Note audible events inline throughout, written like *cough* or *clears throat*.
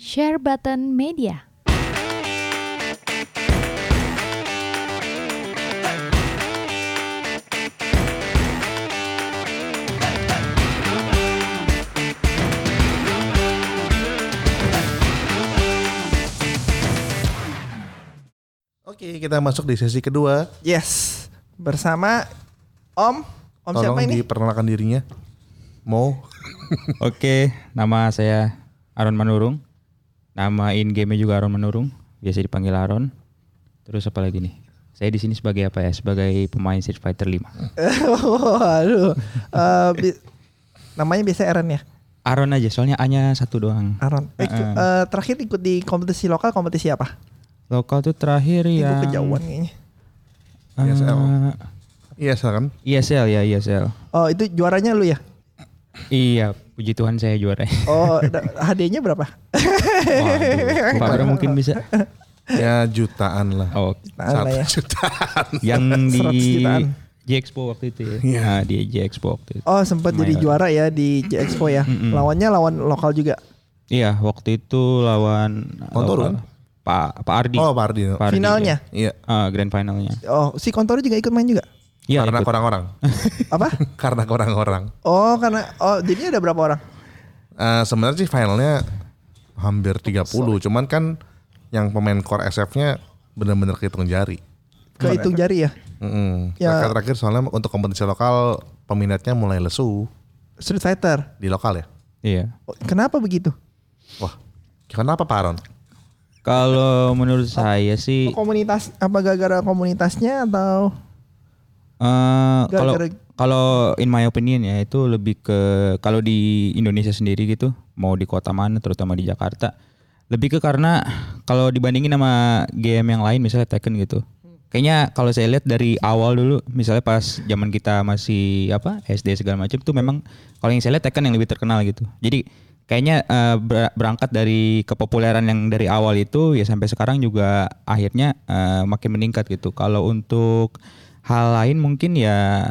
Share Button Media. Oke, kita masuk di sesi kedua. Yes, bersama Om. Om Tolong siapa ini? diperkenalkan dirinya. Mau? Oke, nama saya Aron Manurung. Nama in game juga Aron Manurung. Biasa dipanggil Aron. Terus apa lagi nih? Saya di sini sebagai apa ya? Sebagai pemain Street Fighter 5. *laughs* Waduh, Eh, bi- namanya biasa Aaron ya? Aron aja, soalnya A-nya satu doang. Aaron. Eh, Heeh. eh, terakhir ikut di kompetisi lokal, kompetisi apa? Lokal tuh terakhir ya. gue kejauhan kayaknya. ISL. Eh, Iya, kan? ISL ya, ISL. Oh itu juaranya lu ya? Iya, puji Tuhan saya juara. Oh *laughs* hadiahnya berapa? Waduh, Pak Bro mungkin bisa. Ya jutaan lah. Oh, Nah, lah ya. jutaan. yang 100 *laughs* di jutaan. J Expo waktu itu ya. Iya. Nah, di J Expo waktu itu. Oh sempat jadi juara ya di J Expo ya. Lawannya lawan lokal juga. Iya, waktu itu lawan Kontoro lokal. Pak Pak Ardi. Oh, Pak Ardi. Pak Ardi, Finalnya? Iya. ya. Ah, grand finalnya. Oh si Kontoro juga ikut main juga. Iya, Karena ikut. orang-orang. *laughs* Apa? Karena orang-orang. Oh karena oh jadinya ada berapa orang? Eh, sebenarnya sih finalnya hampir 30, cuman kan yang pemain core SF-nya benar-benar kehitung jari. Kehitung jari ya. Mm-mm. Ya. Terakhir-terakhir soalnya untuk kompetisi lokal peminatnya mulai lesu Street Fighter. di lokal ya. Iya. Oh, Kenapa begitu? Wah, kenapa Pak Aron? Kalau menurut saya sih Komunitas apa gara-gara komunitasnya atau eh, kalau kalau in my opinion ya itu lebih ke kalau di Indonesia sendiri gitu, mau di kota mana terutama di Jakarta, lebih ke karena kalau dibandingin sama game yang lain misalnya Tekken gitu. Kayaknya kalau saya lihat dari awal dulu, misalnya pas zaman kita masih apa SD segala macam tuh memang kalau yang saya lihat Tekken yang lebih terkenal gitu. Jadi kayaknya ber- berangkat dari kepopuleran yang dari awal itu ya sampai sekarang juga akhirnya eh, makin meningkat gitu. Kalau untuk hal lain mungkin ya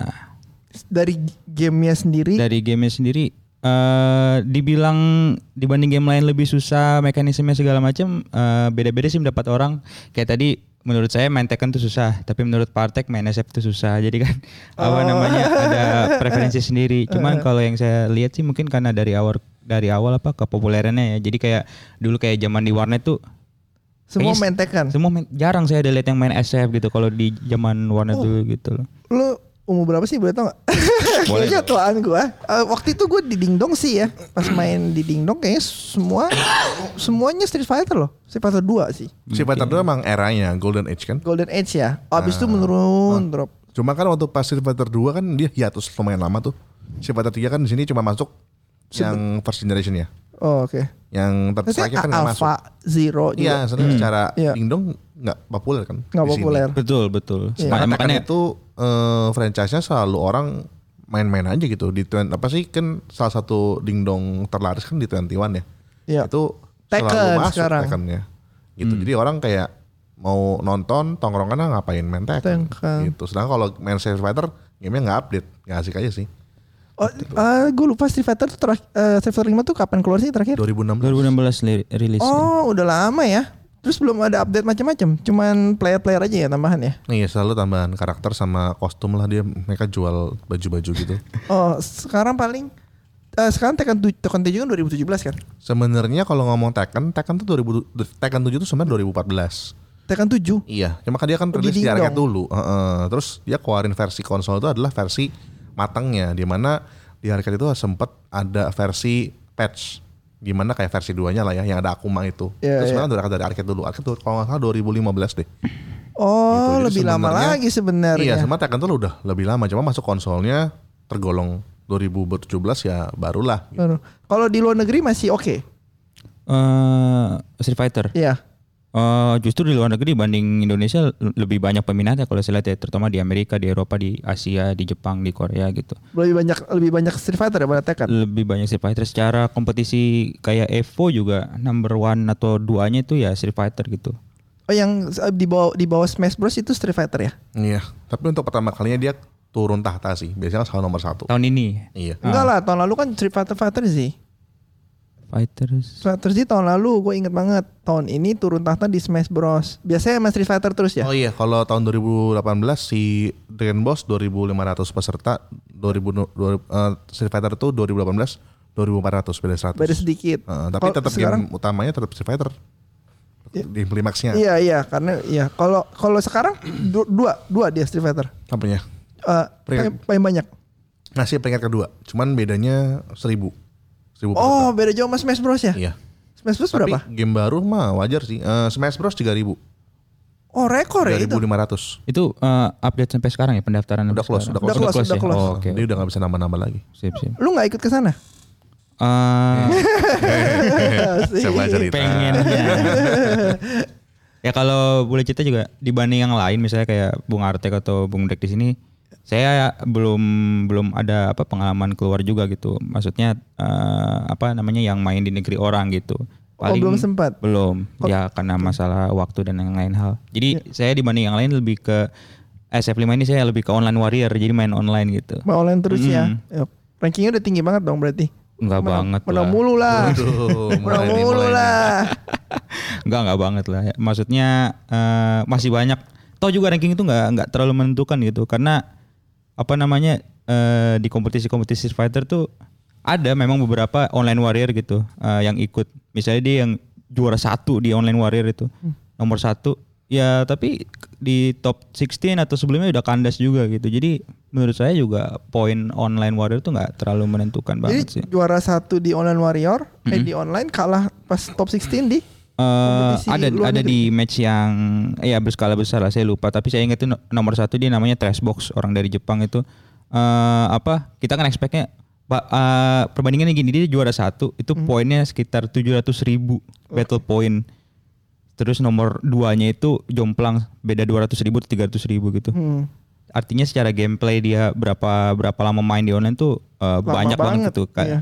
dari gamenya sendiri? dari gamenya sendiri eh dibilang dibanding game lain lebih susah mekanismenya segala macam eh, beda-beda sih mendapat orang. Kayak tadi menurut saya main Tekken tuh susah tapi menurut Partek main SF tuh susah. Jadi kan apa namanya ada *laughs* preferensi sendiri. Cuman kalau yang saya lihat sih mungkin karena dari awal dari awal apa kepopulerannya ya. Jadi kayak dulu kayak zaman di warnet tuh Semua main Tekken. semua main- jarang saya ada lihat yang main SF gitu kalau di zaman warnet dulu gitu loh Lu umur berapa sih boleh tau gak? Boleh *laughs* Kayaknya tuaan gue. waktu itu gue di Dingdong sih ya. Pas main di Dingdong kayaknya semua semuanya Street Fighter loh. Street Fighter 2 sih. Si Fighter 2 emang eranya Golden Age kan. Golden Age ya. Abis itu menurun drop. Cuma kan waktu pas Street Fighter 2 kan dia hiatus lumayan lama tuh. Street Fighter 3 kan di sini cuma masuk yang first generation ya. Oh, oke. Yang ter- Terus terakhir kan nggak masuk. Alpha Zero Iya, juga. sebenarnya secara Iya. dingdong nggak populer kan. Nggak sini. populer. betul betul Iya. Karena Makanya- makanya itu eh, franchise-nya selalu orang main-main aja gitu di twen- apa sih kan salah satu dingdong terlaris kan di 21 ya. Iya. Itu Tekken selalu masuk sekarang. Tekkennya. Gitu. Hmm. Jadi orang kayak mau nonton tongkrongan ngapain main Tekken, Tekken. gitu. Sedangkan kalau main Street Fighter game-nya nggak update, nggak asik aja sih. Oh, gue lupa Street Fighter tuh terakhir uh, Street Fighter 5 tuh kapan keluar sih terakhir? 2016. 2016 li- rilis. Oh, udah lama ya. Terus belum ada update macam-macam. Cuman player-player aja ya tambahan ya. Iya selalu tambahan karakter sama kostum lah dia mereka jual baju-baju gitu. *laughs* Oh, sekarang paling eh, sekarang Tekken 7 Tekken 7 kan 2017 kan? Sebenarnya kalau ngomong Tekken, Tekken tuh 2000 Tekken 7 tuh sebenarnya 2014. Tekken 7. Iya, cuma kan dia kan Oh, di rilis di arcade dulu. Heeh. Terus dia keluarin versi konsol itu adalah versi matangnya, di mana di arcade itu sempat ada versi patch, gimana kayak versi duanya lah ya, yang ada Akuma itu. Iya, Terus iya. sebenarnya dari, dari arcade dulu. Arcade tuh kalau nggak salah 2015 deh. Oh, Gitu. Lebih lama sebenarnya- lagi sebenarnya. Iya, sama Tekken tuh udah lebih lama, cuma masuk konsolnya tergolong 2017 ya barulah. gitu. Baru. Kalau di luar negeri masih oke. Eh, Street Fighter. Iya. Eh, justru di luar negeri dibanding Indonesia lebih banyak peminatnya kalau saya lihat ya, terutama di Amerika, di Eropa, di Asia, di Jepang, di Korea gitu. Lebih banyak lebih banyak Street Fighter daripada Tekken. Lebih banyak Street Fighter secara kompetisi kayak Evo juga number one atau duanya itu ya Street Fighter gitu. Oh, yang di bawah di bawah Smash Bros itu Street Fighter ya? Iya, tapi untuk pertama kalinya dia turun tahta sih. Biasanya kan selalu nomor satu. Tahun ini Iya. Enggak lah, tahun lalu kan Street Fighter Fighter sih. Fighters. Strategy tahun lalu gue inget banget. Tahun ini turun tahta di Smash Bros. Biasanya emang Street Fighter terus ya. Oh iya, kalau tahun 2018 si Dragon Boss 2.500 peserta, 2000 nu- dua- eh, Street Fighter itu 2018 2.400 beda 100. Beda sedikit. Eh, tapi Kalau tetap sekarang- game utamanya tetap Street Fighter. Di klimaksnya. Iya iya karena iya kalau kalau sekarang *clears throat* du- dua dua dia Street Fighter. Apanya? Eh, paling, paling banyak. Masih peringkat kedua, cuman bedanya 1000. 1000 Oh beda jauh sama Smash Bros ya? Iya. Smash Bros Tapi berapa? game baru mah wajar sih. Eh, Smash Bros 3000. Oh rekor ya itu. 3500. Itu eh, update sampai sekarang ya pendaftaran Udah close, sekarang? udah close. Udah close, udah ya? close. Oh, Oke. Dia udah gak bisa nambah-nambah lagi. Sip, sip. Lu nggak ikut ke sana? Eh, *laughs* Coba cerita. pengennya. *laughs* ya kalau boleh cerita juga dibanding yang lain misalnya kayak Bung Artek atau Bung Dek di sini saya belum belum ada apa pengalaman keluar juga gitu. Maksudnya eh, apa namanya yang main di negeri orang gitu. Oh, belum sempat? Belum. Ya karena masalah waktu dan yang lain hal. Jadi saya dibanding yang lain lebih ke SF5 ini saya lebih ke online warrior jadi main online gitu. Mau online terus ya. Mm. Ya, Rankingnya udah tinggi banget dong berarti. Enggak banget Menang lah. mulu lah. *laughs* Menang nih, mulu lah. *laughs* Enggak enggak banget lah. ya. Maksudnya eh, masih banyak. Tahu juga ranking itu enggak enggak terlalu menentukan gitu karena apa namanya eh, di kompetisi-kompetisi Fighter tuh ada memang beberapa online warrior gitu eh, yang ikut. Misalnya dia yang juara satu di online warrior itu nomor satu. Ya tapi di top 16 atau sebelumnya udah kandas juga gitu. Jadi menurut saya juga poin online warrior tuh nggak terlalu menentukan banget sih. Juara satu di online warrior, eh di online kalah pas top 16 di Eh, Kompetisi ada ada negeri. di match yang ya berskala besar lah saya lupa tapi saya ingat itu no- nomor satu dia namanya Trashbox orang dari Jepang itu eh apa kita kan expectnya Pak eh, perbandingannya gini dia juara satu itu Hmm. poinnya sekitar 700 ribu battle point terus nomor duanya itu jomplang beda 200 ribu 300 ribu gitu Hmm. artinya secara gameplay dia berapa berapa lama main di online tuh Lama banyak banget, banget, gitu iya. kayak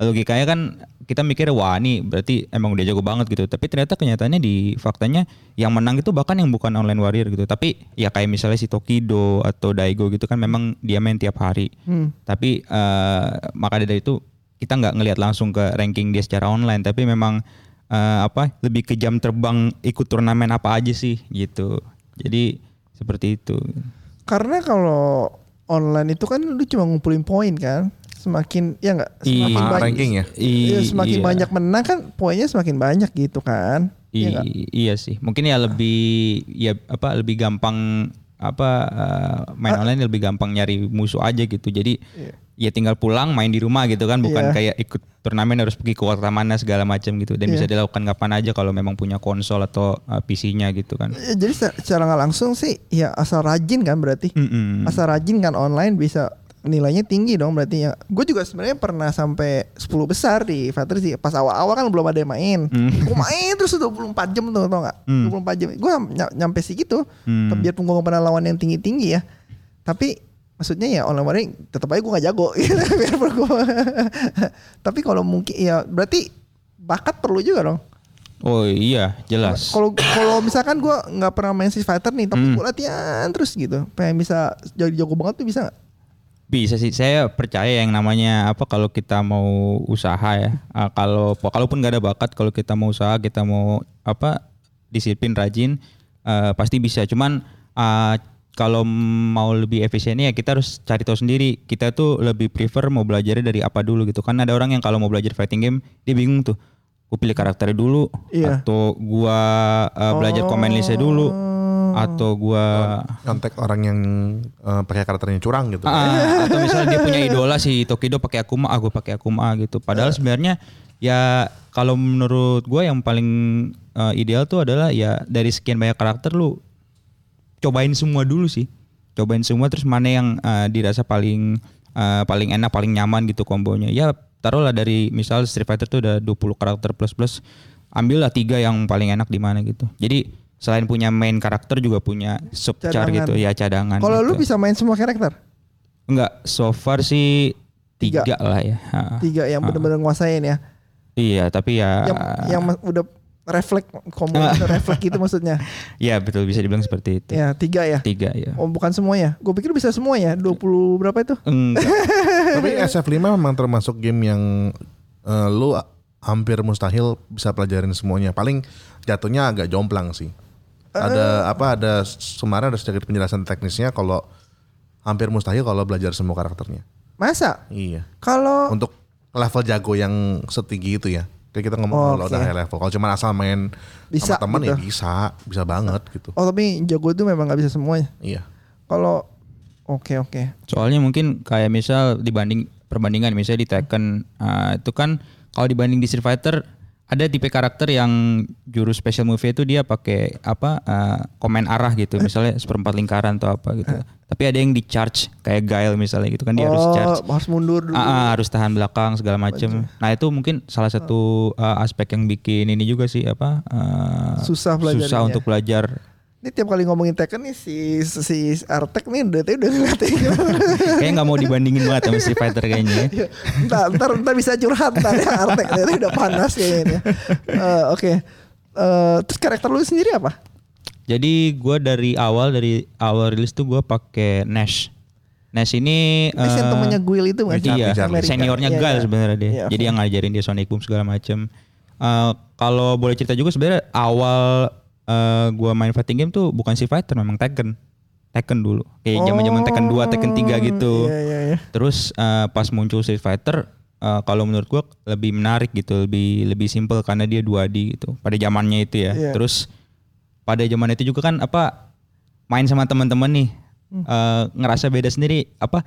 logikanya kan kita mikir wah ini berarti emang udah jago banget gitu. Tapi ternyata kenyataannya di faktanya yang menang itu bahkan yang bukan online warrior gitu. Tapi ya kayak misalnya si Tokido atau Daigo gitu kan memang dia main tiap hari. Hmm. tapi eh maka dari itu kita nggak ngelihat langsung ke ranking dia secara online. Tapi memang eh, apa lebih ke jam terbang ikut turnamen apa aja sih gitu. Jadi seperti itu. Karena kalau online itu kan lu cuma ngumpulin poin kan. Semakin ya enggak semakin Sama banyak ranking ya? Iya, semakin iya. banyak menang kan poinnya semakin banyak gitu kan. Iya I- nggak? iya sih. Mungkin ya lebih ya apa lebih gampang apa eh, main online lebih gampang nyari musuh aja gitu. Jadi ya tinggal pulang main di rumah gitu kan Iya. bukan kayak ikut turnamen harus pergi ke kota mana segala macam gitu dan Iya. bisa dilakukan kapan aja kalau memang punya konsol atau eh, PC-nya gitu kan. Ya, jadi se- secara nggak langsung sih ya asal rajin kan berarti. Mm-mm. Asal rajin kan online bisa nilainya tinggi dong berarti ya. Gue juga sebenarnya pernah sampai 10 besar di Fighter sih. Pas awal-awal kan belum ada yang main. Gue main terus 24 jam tuh tau gak? Hmm. 24 jam. Gue nyampe segitu. Hmm. Biarpun gue gak pernah lawan yang tinggi-tinggi ya. Tapi maksudnya ya online warring tetap aja gue gak jago. *laughs* gitu. Biarpun gue. *laughs* Tapi kalau mungkin ya berarti bakat perlu juga dong. Oh iya, jelas. Kalau kalau misalkan gue nggak pernah main Street Fighter nih, tapi Hmm. gue latihan terus gitu, pengen bisa jadi jago banget tuh bisa nggak? Bisa sih, saya percaya yang namanya apa kalau kita mau usaha ya. Ah, kalau kalaupun nggak ada bakat, kalau kita mau usaha, kita mau apa disiplin, rajin, eh, pasti bisa. Cuman ah, kalau mau lebih efisiennya ya kita harus cari tahu sendiri. Kita tuh lebih prefer mau belajarnya dari apa dulu gitu. Kan ada orang yang kalau mau belajar fighting game dia bingung tuh. Gue pilih karakternya dulu, Iya. atau gua eh, belajar command listnya dulu, atau gua Kontak orang yang eh, pakai karakternya curang gitu. Ah, atau misalnya dia punya idola si Tokido pakai Akuma, aku pakai Akuma gitu. Padahal sebenarnya ya kalau menurut gue yang paling eh, ideal tuh adalah ya dari sekian banyak karakter lu cobain semua dulu sih. Cobain semua terus mana yang eh, dirasa paling eh, paling enak, paling nyaman gitu kombonya. Ya taruhlah dari misal Street Fighter tuh udah 20 karakter plus plus ambillah tiga yang paling enak di mana gitu. Jadi selain punya main karakter juga punya sub char Cadangan. gitu ya cadangan. Kalau lu gitu. bisa main semua karakter, Enggak, so far sih tiga, Tiga. lah ya. Ha. tiga yang benar-benar nguasain ya, Iya, tapi ya yang yang udah refleks Ah. itu refleks gitu maksudnya. *laughs* ya betul bisa dibilang seperti itu. Ya tiga ya. Tiga ya. Oh bukan semua ya? Gue pikir bisa semua ya. 20 berapa itu? Enggak. *laughs* Tapi SF5 memang termasuk game yang eh, lu hampir mustahil bisa pelajarin semuanya. Paling jatuhnya agak jomplang sih. Ada apa ada kemarin ada sedikit penjelasan teknisnya kalau hampir mustahil kalau belajar semua karakternya. Masa? Iya. Kalau Untuk level jago yang setinggi itu ya. Kayak kita ngomong Oh, kalau oke. udah high level. Kalau cuma asal main Bisa sama teman ya gitu. bisa, bisa banget gitu. oh tapi jago itu memang nggak bisa semuanya. Iya. Kalau oke oke. Soalnya mungkin kayak misal dibanding perbandingan misalnya di Tekken uh, itu kan kalau dibanding di Street Fighter ada tipe karakter yang jurus special move itu dia pakai apa uh, komen arah gitu misalnya seperempat lingkaran atau apa gitu. Tapi ada yang di charge kayak Guile misalnya gitu kan dia harus oh charge. harus mundur dulu. Ah, ah, harus tahan belakang segala macam. Nah itu mungkin salah satu uh, aspek yang bikin ini juga sih apa uh, Susah susah untuk belajar. Ini tiap kali ngomongin Tekken nih si si Artek nih udah udah ngeliatin. Kayak nggak mau dibandingin banget sama Street Fighter kayaknya. ya. *laughs* Iya. ntar, ntar, ntar bisa curhat ntar ya Artek Ini udah panas kayaknya. Eh, Oke. Eh, terus karakter lu sendiri apa? Jadi gue dari awal dari awal rilis tuh gue pakai Nash. Nash ini Ini yang eh, temennya Guil itu sih? iya, Amerika. seniornya Iya, Gal iya. sebenarnya dia. Iya, Jadi yang ngajarin dia Sonic Boom segala macem. Eh, kalau boleh cerita juga sebenarnya awal eh gue main fighting game tuh bukan si fighter memang Tekken. Tekken dulu. Kayak zaman-zaman Tekken 2, Tekken 3 gitu. Iya iya iya. Terus eh, pas muncul Street Fighter eh, kalau menurut gua lebih menarik gitu, lebih lebih simple karena dia 2D gitu. Pada zamannya itu ya. Iya. Terus pada zaman itu juga kan apa main sama teman-teman nih eh, ngerasa beda sendiri apa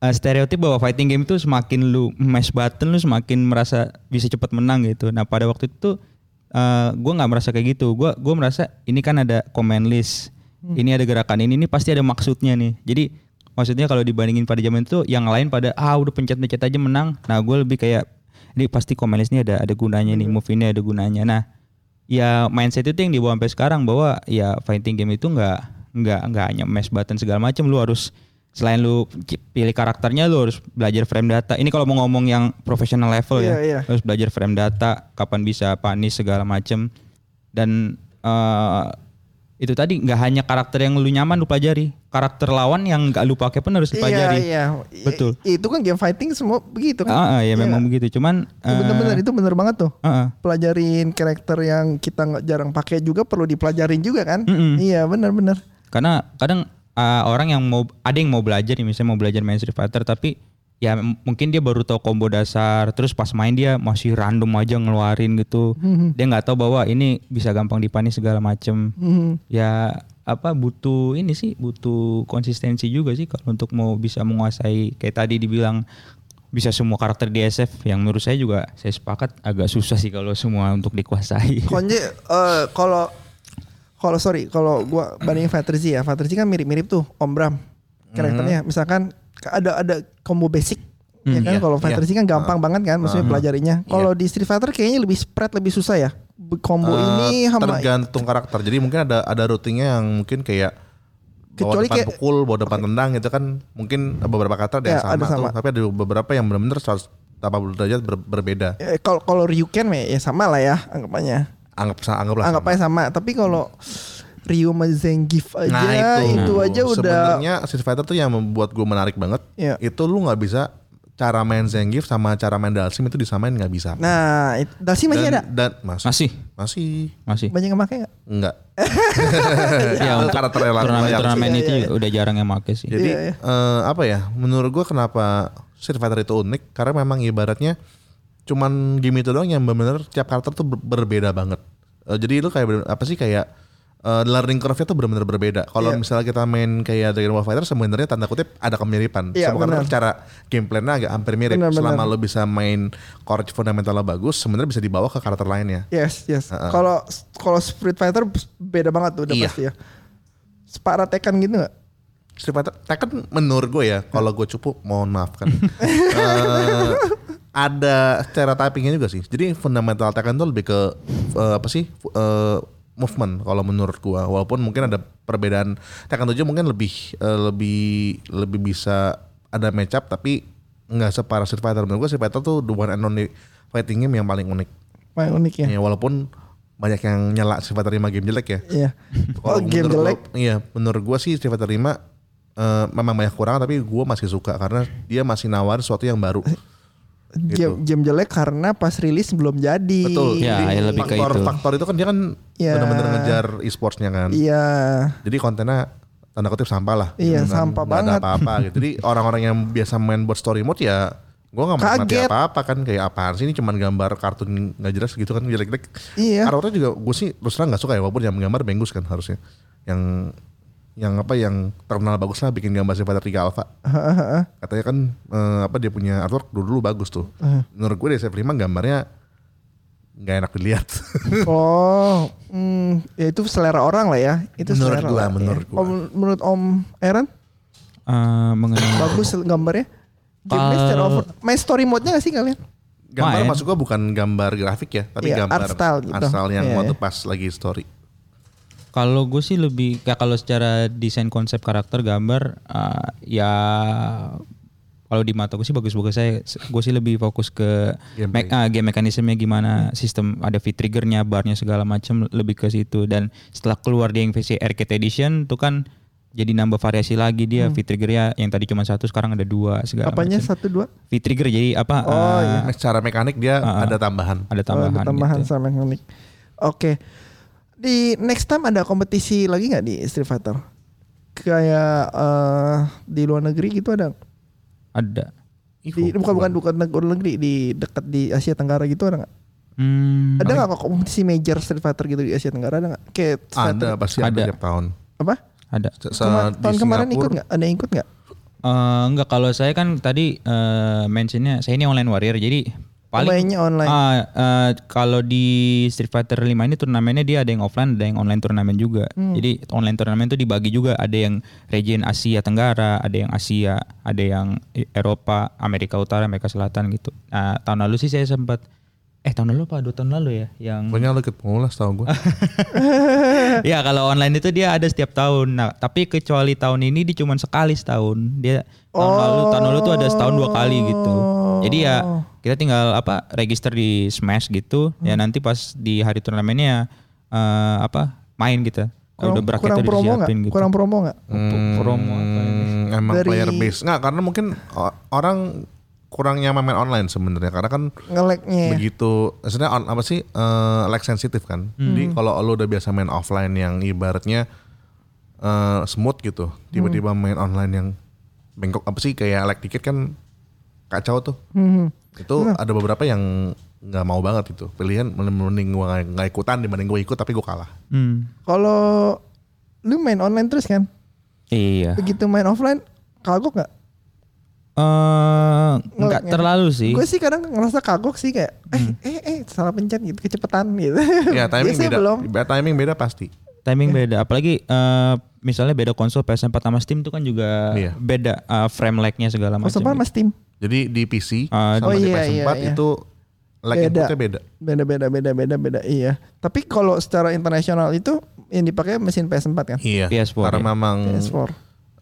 eh, stereotip bahwa fighting game itu semakin lu mash button lu semakin merasa bisa cepat menang gitu. Nah, pada waktu itu eh gue nggak merasa kayak gitu. Gua gua merasa ini kan ada command list. Ini ada gerakan ini, ini pasti ada maksudnya nih. Jadi maksudnya kalau dibandingin pada zaman itu yang lain pada ah udah pencet-pencet aja menang. Nah, gue lebih kayak ini pasti command list ini ada ada gunanya nih, move ini ada gunanya. Nah, ya mindset itu yang dibawa sampai sekarang bahwa ya fighting game itu nggak nggak nggak hanya mash button segala macam lu harus selain lu pilih karakternya lu harus belajar frame data ini kalau mau ngomong yang professional level Iya, ya iya. harus belajar frame data kapan bisa panis segala macam dan eh, itu tadi nggak hanya karakter yang lu nyaman lu pelajari karakter lawan yang nggak lu pakai pun harus dipelajari Iya iya. Betul. I- Itu kan game fighting semua begitu kan. ah, ah, ya memang begitu cuman Iya, Bener-bener itu bener banget tuh. ah, ah. Pelajarin karakter yang kita nggak jarang pakai juga perlu dipelajarin juga kan. Mm-mm. Iya bener-bener. Karena kadang uh, orang yang mau ada yang mau belajar nih misalnya mau belajar main Street Fighter tapi ya mungkin dia baru tahu combo dasar terus pas main dia masih random aja ngeluarin gitu. Dia nggak tahu bahwa ini bisa gampang dipanis segala macem. Mhm. Ya apa butuh ini sih butuh konsistensi juga sih kalau untuk mau bisa menguasai kayak tadi dibilang bisa semua karakter di SF yang menurut saya juga saya sepakat agak susah sih kalau semua untuk dikuasai. Konje eh, kalau kalau sorry kalau gua bandingin Fighter Z ya. Fighter Z kan mirip-mirip tuh Om Bram karakternya. Misalkan ada ada combo basic ya kan? iya, kalau Fighter iya. Kan gampang banget kan maksudnya pelajarinya. Kalau di Street Fighter kayaknya lebih spread lebih susah ya combo Eh, ini sama tergantung karakter. Jadi mungkin ada ada routingnya yang mungkin kayak Kecuali depan kayak- pukul, bawa depan tendang gitu kan mungkin beberapa karakter ada Ya, yang sama, ada sama. tuh, tapi ada beberapa yang benar-benar 180 derajat ber- berbeda. Eh, kalau kalau Ryuken ya sama lah ya anggapannya Anggap anggaplah anggap sama. aja sama tapi kalau Ryu sama Zangief aja Nah itu, itu, aja udah Sebenarnya Street Fighter tuh yang membuat gue menarik banget. Iya. Itu lu nggak bisa cara main Zangief sama cara main Dalsim itu disamain nggak bisa. nah itu, Dalsim masih ada dan, dan masih Masih masih masih. banyak yang pakai nggak enggak. *laughs* ya untuk karakter yang turnamen turnamen sih. itu Iya, juga udah jarang yang make sih. Jadi Iya, iya. eh, apa ya? Menurut gua kenapa Street Fighter itu unik karena memang ibaratnya cuman game itu doang yang benar-benar tiap karakter tuh ber- berbeda banget. Eh, jadi itu kayak bener- apa sih kayak eh, learning curve-nya tuh benar-benar berbeda. Kalau Iya. misalnya kita main kayak Dragon Ball Fighter sebenarnya tanda kutip ada kemiripan. Iya, Semua benar. cara gameplaynya agak hampir mirip. Benar. Selama lo bisa main core fundamentalnya bagus, sebenarnya bisa dibawa ke karakter lainnya. Yes, yes. Kalau kalau Street Fighter beda banget tuh udah Iya. pasti ya. Separa Tekken gitu nggak? Street Fighter Tekken menurut gue ya kalau gue cupu mohon maaf kan *laughs* Eh, ada stereotypingnya juga sih jadi fundamental Tekken tuh lebih ke eh, apa sih eh, movement kalau menurut gue walaupun mungkin ada perbedaan Tekken 7 mungkin lebih eh, lebih lebih bisa ada match up tapi nggak separah Street Fighter menurut gue Street Fighter tuh the one and only fighting game yang paling unik Paling unik ya. ya walaupun banyak yang nyela Street Fighter 5 game jelek ya Iya. *laughs* Oh, game jelek. gua- iya, menurut gua sih Street Fighter 5 eh, memang banyak kurang tapi gua masih suka karena dia masih nawar sesuatu yang baru. *laughs* Game, game jelek karena pas rilis belum jadi. Betul. Ya, Jadi ya lebih ke faktor itu. faktor itu kan dia kan Ya. benar-benar ngejar e-sportsnya kan. Iya. Jadi kontennya tanda kutip sampah lah. Iya, Gitu kan. sampah Nggak banget. ada apa-apa *laughs* gitu. Jadi orang-orang yang biasa main buat story mode ya gue gak menikmati apa-apa kan kayak apaan sih ini cuman gambar kartun nggak jelas gitu kan jelek-jelek. Iya. Karakternya juga gue sih terus terang gak suka ya walaupun yang menggambar bagus kan harusnya. Yang yang apa yang terkenal bagus lah bikin gambar Street Fighter 3 Alpha. *laughs* Katanya kan eh, apa dia punya artwork dulu dulu bagus tuh. Menurut gue DSF 5 gambarnya nggak enak dilihat. *laughs* Oh, hmm, ya itu selera orang lah ya. Itu Menurut selera gua, lah, ya. menurut gua. Om, menurut Om Aaron Eh, mengenai bagus gambarnya. Gamenya secara Kalau- over. Main story mode-nya gak sih kalian? gambar Main. maksud gue bukan gambar grafik ya, tapi Iya, gambar art style gitu. art style yang Iya, waktu iya. pas lagi story. Kalau gue sih lebih kayak kalau secara desain konsep karakter gambar uh, ya kalau di mata gue sih bagus-bagus saya gue sih lebih fokus ke Gameplay. me- ah, game mekanismenya gimana sistem ada fit triggernya barnya segala macam lebih ke situ dan setelah keluar di yang versi arcade edition tuh kan jadi nambah variasi lagi dia fit triggernya yang tadi cuma satu sekarang ada dua segala Apanya macam. satu dua? fit trigger jadi apa Oh, uh, iya. Secara mekanik dia ada tambahan. ada Oh, tambahan, ada tambahan gitu. sama mekanik. Oke. Di next time ada kompetisi lagi nggak di Street Fighter? Kayak eh, di luar negeri gitu ada? ada Di, bukan bukan bukan luar negeri di dekat di Asia Tenggara gitu ada nggak? Hmm, Ada nggak kok kompetisi major Street Fighter gitu di Asia Tenggara ada nggak? Kayak Street Ada Fighter- pasti ada, Ada. tiap tahun. apa? ada Se- se- Kema- di tahun kemarin ikut nggak? Ada yang ikut nggak? Eh, enggak kalau saya kan tadi eh, mentionnya saya ini online warrior jadi paling Mainnya online. Ah, eh, kalau di Street Fighter 5 ini turnamennya dia ada yang offline ada yang online turnamen juga. Hmm. Jadi online turnamen itu dibagi juga ada yang region Asia Tenggara, ada yang Asia, ada yang E- Eropa, Amerika Utara, Amerika Selatan gitu. Nah, tahun lalu sih saya sempat eh tahun lalu apa dua tahun lalu ya yang Pokoknya lo ikut mulu lah setahu gue. *laughs* ya kalau online itu dia ada setiap tahun. Nah, tapi kecuali tahun ini dia cuma sekali setahun. Dia tahun lalu tahun lalu tuh ada setahun dua kali gitu. Jadi ya kita tinggal apa register di Smash gitu. Ya nanti pas di hari turnamennya eh, apa main gitu. Kurang, udah kurang udah promo nggak? disiapin gitu. Kurang promo nggak? promo apa ini? Hmm, emang Dari- player base. Nggak, karena mungkin orang kurang nyaman main online sebenarnya karena kan Ngeleknya. ya? begitu maksudnya on, apa sih eh lag sensitif kan jadi kalau lo udah biasa main offline yang ibaratnya eh smooth gitu tiba-tiba main online yang bengkok apa sih kayak lag dikit kan kacau tuh Hmm. Itu ada beberapa yang nggak mau banget itu pilihan mending gue nggak ikutan dibanding gue ikut tapi gue kalah Hmm. Kalau lu main online terus kan? Iya. Begitu main offline kagok nggak? Eh enggak Ngeleknya. terlalu sih. Gue sih kadang ngerasa kagok sih kayak eh eh eh salah pencet gitu kecepetan gitu. ya timing *laughs* Biasanya beda belum. Be- timing beda pasti Timing beda, apalagi eh, misalnya beda konsol PS4 sama Steam itu kan juga Iya. beda eh, frame lag-nya segala macam. apa Mas Tim? jadi di PC Ah, sama oh di iya, PS4 iya, iya. itu lag Beda. inputnya beda Beda beda beda beda beda iya. Tapi kalau secara internasional itu yang dipakai mesin PS4 kan? iya PS4, karena ya. memang PS4.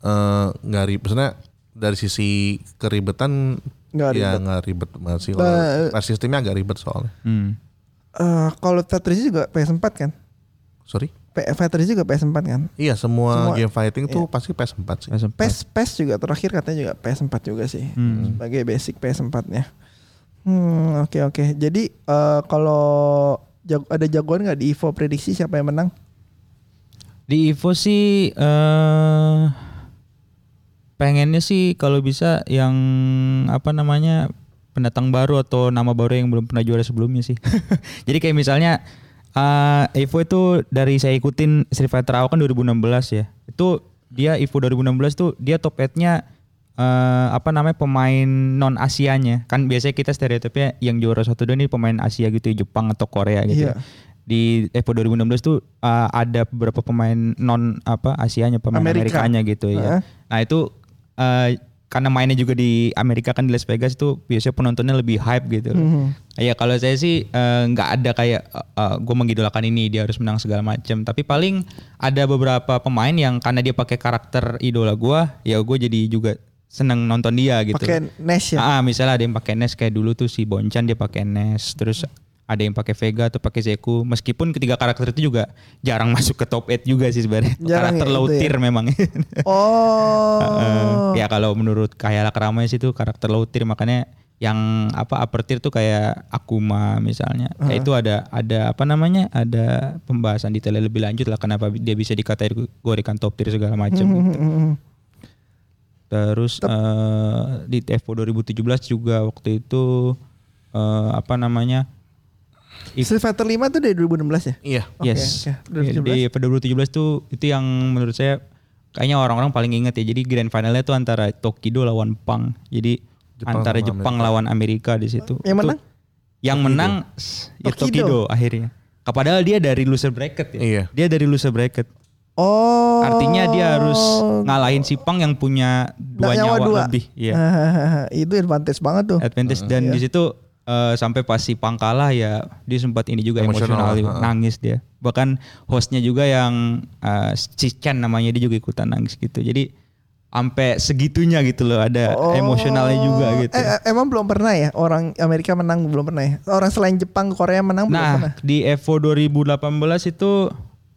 eh, nggak ribet maksudnya dari sisi keribetan Nggak ya ribet. nggak ribet banget sih Ba- kalau sistemnya agak ribet soalnya Hmm. Eh, kalau Tetris juga PS4 kan? sorry P- Tetris juga PS4 kan? iya semua, Semua- game fighting tuh pasti PS4 sih PS4. PES PES juga terakhir katanya juga PS4 juga sih. Hmm. Sebagai basic PS4-nya. Hmm, oke oke. Jadi eh, kalau jag- ada jagoan nggak di Evo prediksi siapa yang menang? Di Evo sih eh pengennya sih kalau bisa yang apa namanya pendatang baru atau nama baru yang belum pernah juara sebelumnya sih. *laughs* Jadi kayak misalnya eh Evo itu dari saya ikutin Street Fighter AO kan 2016 ya. Itu dia Evo 2016 tuh dia top 8-nya eh apa namanya pemain non Asianya. Kan biasanya kita stereotipnya yang juara satu dua ini pemain Asia gitu, Jepang atau Korea gitu. Iya. Di Evo 2016 tuh eh, ada beberapa pemain non apa Asianya, pemain Amerika. Amerikanya gitu ya. Heeh. Nah, itu eh, karena mainnya juga di Amerika kan di Las Vegas tuh biasanya penontonnya lebih hype gitu. Mhm. Ya kalau saya sih eh, nggak ada kayak gue mengidolakan ini dia harus menang segala macam. Tapi paling ada beberapa pemain yang karena dia pakai karakter idola gue, ya gue jadi juga seneng nonton dia gitu. Pakai NES ya. Ah, misalnya ada yang pakai NES kayak dulu tuh si Bonchan dia pakai NES, terus ada yang pakai Vega atau pakai Zeku. Meskipun ketiga karakter itu juga jarang *laughs* masuk ke top 8 juga sih sebenarnya. Jarang karakter ya, low ya? tier memang. *laughs* Oh. Eh, ya kalau menurut Kayala Keramai sih itu karakter low tier makanya yang apa upper tier tuh kayak Akuma misalnya. Ya itu ada ada apa namanya? Ada pembahasan detailnya lebih lanjut lah kenapa dia bisa dikategorikan top tier segala macam gitu. Hmm, Terus eh, di TFO 2017 juga waktu itu eh, apa namanya? Ik- Street Fighter 5 tuh dari 2016 ya? Iya. Oke, yes. oke. Ya, Di pada 2017 tuh itu yang menurut saya kayaknya orang-orang paling inget ya. Jadi grand finalnya tuh antara Tokido lawan Pang. Jadi Jepang antara Jepang lawan Amerika di situ. Yang Itu- menang? Yang menang s- ya Tokido. Tokido akhirnya. Padahal dia dari loser bracket ya. Iya. Dia dari loser bracket. Oh. Artinya dia harus ngalahin si Pang yang punya dua nyawa nyawa, dua. lebih. Iya. *laughs* itu advantage banget tuh. Advantage dan di situ eh, sampai pas si Pang kalah ya dia sempat ini juga Emosional, emosional, heeh. nangis dia. Bahkan hostnya juga yang eh, si Chen namanya dia juga ikutan nangis gitu. Jadi sampai segitunya gitu loh ada Oh. emosionalnya juga gitu. Eh, eh, emang belum pernah ya orang Amerika menang belum pernah ya? Orang selain Jepang, Korea menang belum pernah. Nah, di Evo 2018 itu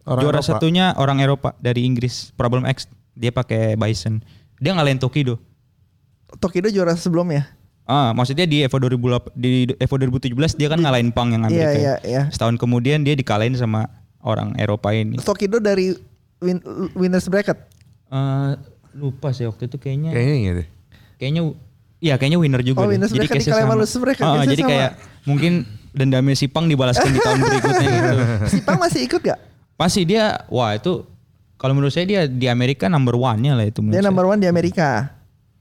Orang juara Eropa. satunya orang Eropa dari Inggris, Problem X. Dia pakai Bison. Dia ngalahin Tokido. Tokido juara sebelumnya. Ah, maksudnya di Evo 2008 di Evo 2017 dia kan ngalahin Pang yang Iya, Amerika. iya, iya. Setahun kemudian dia dikalahin sama orang Eropa ini. Tokido dari win, winners bracket. Eh, lupa sih waktu itu kayaknya Kayaknya iya deh. kayaknya iya kayaknya winner juga Oh, deh. winners jadi bracket dikalahin sama sama. loser bracket, Ah, case-nya jadi sama. kayak mungkin dendamnya si Pang dibalaskan di tahun berikutnya gitu. *laughs* Si Pang masih ikut gak? Pasti dia wah itu kalau menurut saya dia di Amerika number one-nya lah itu menurut Dia saya. number one di Amerika.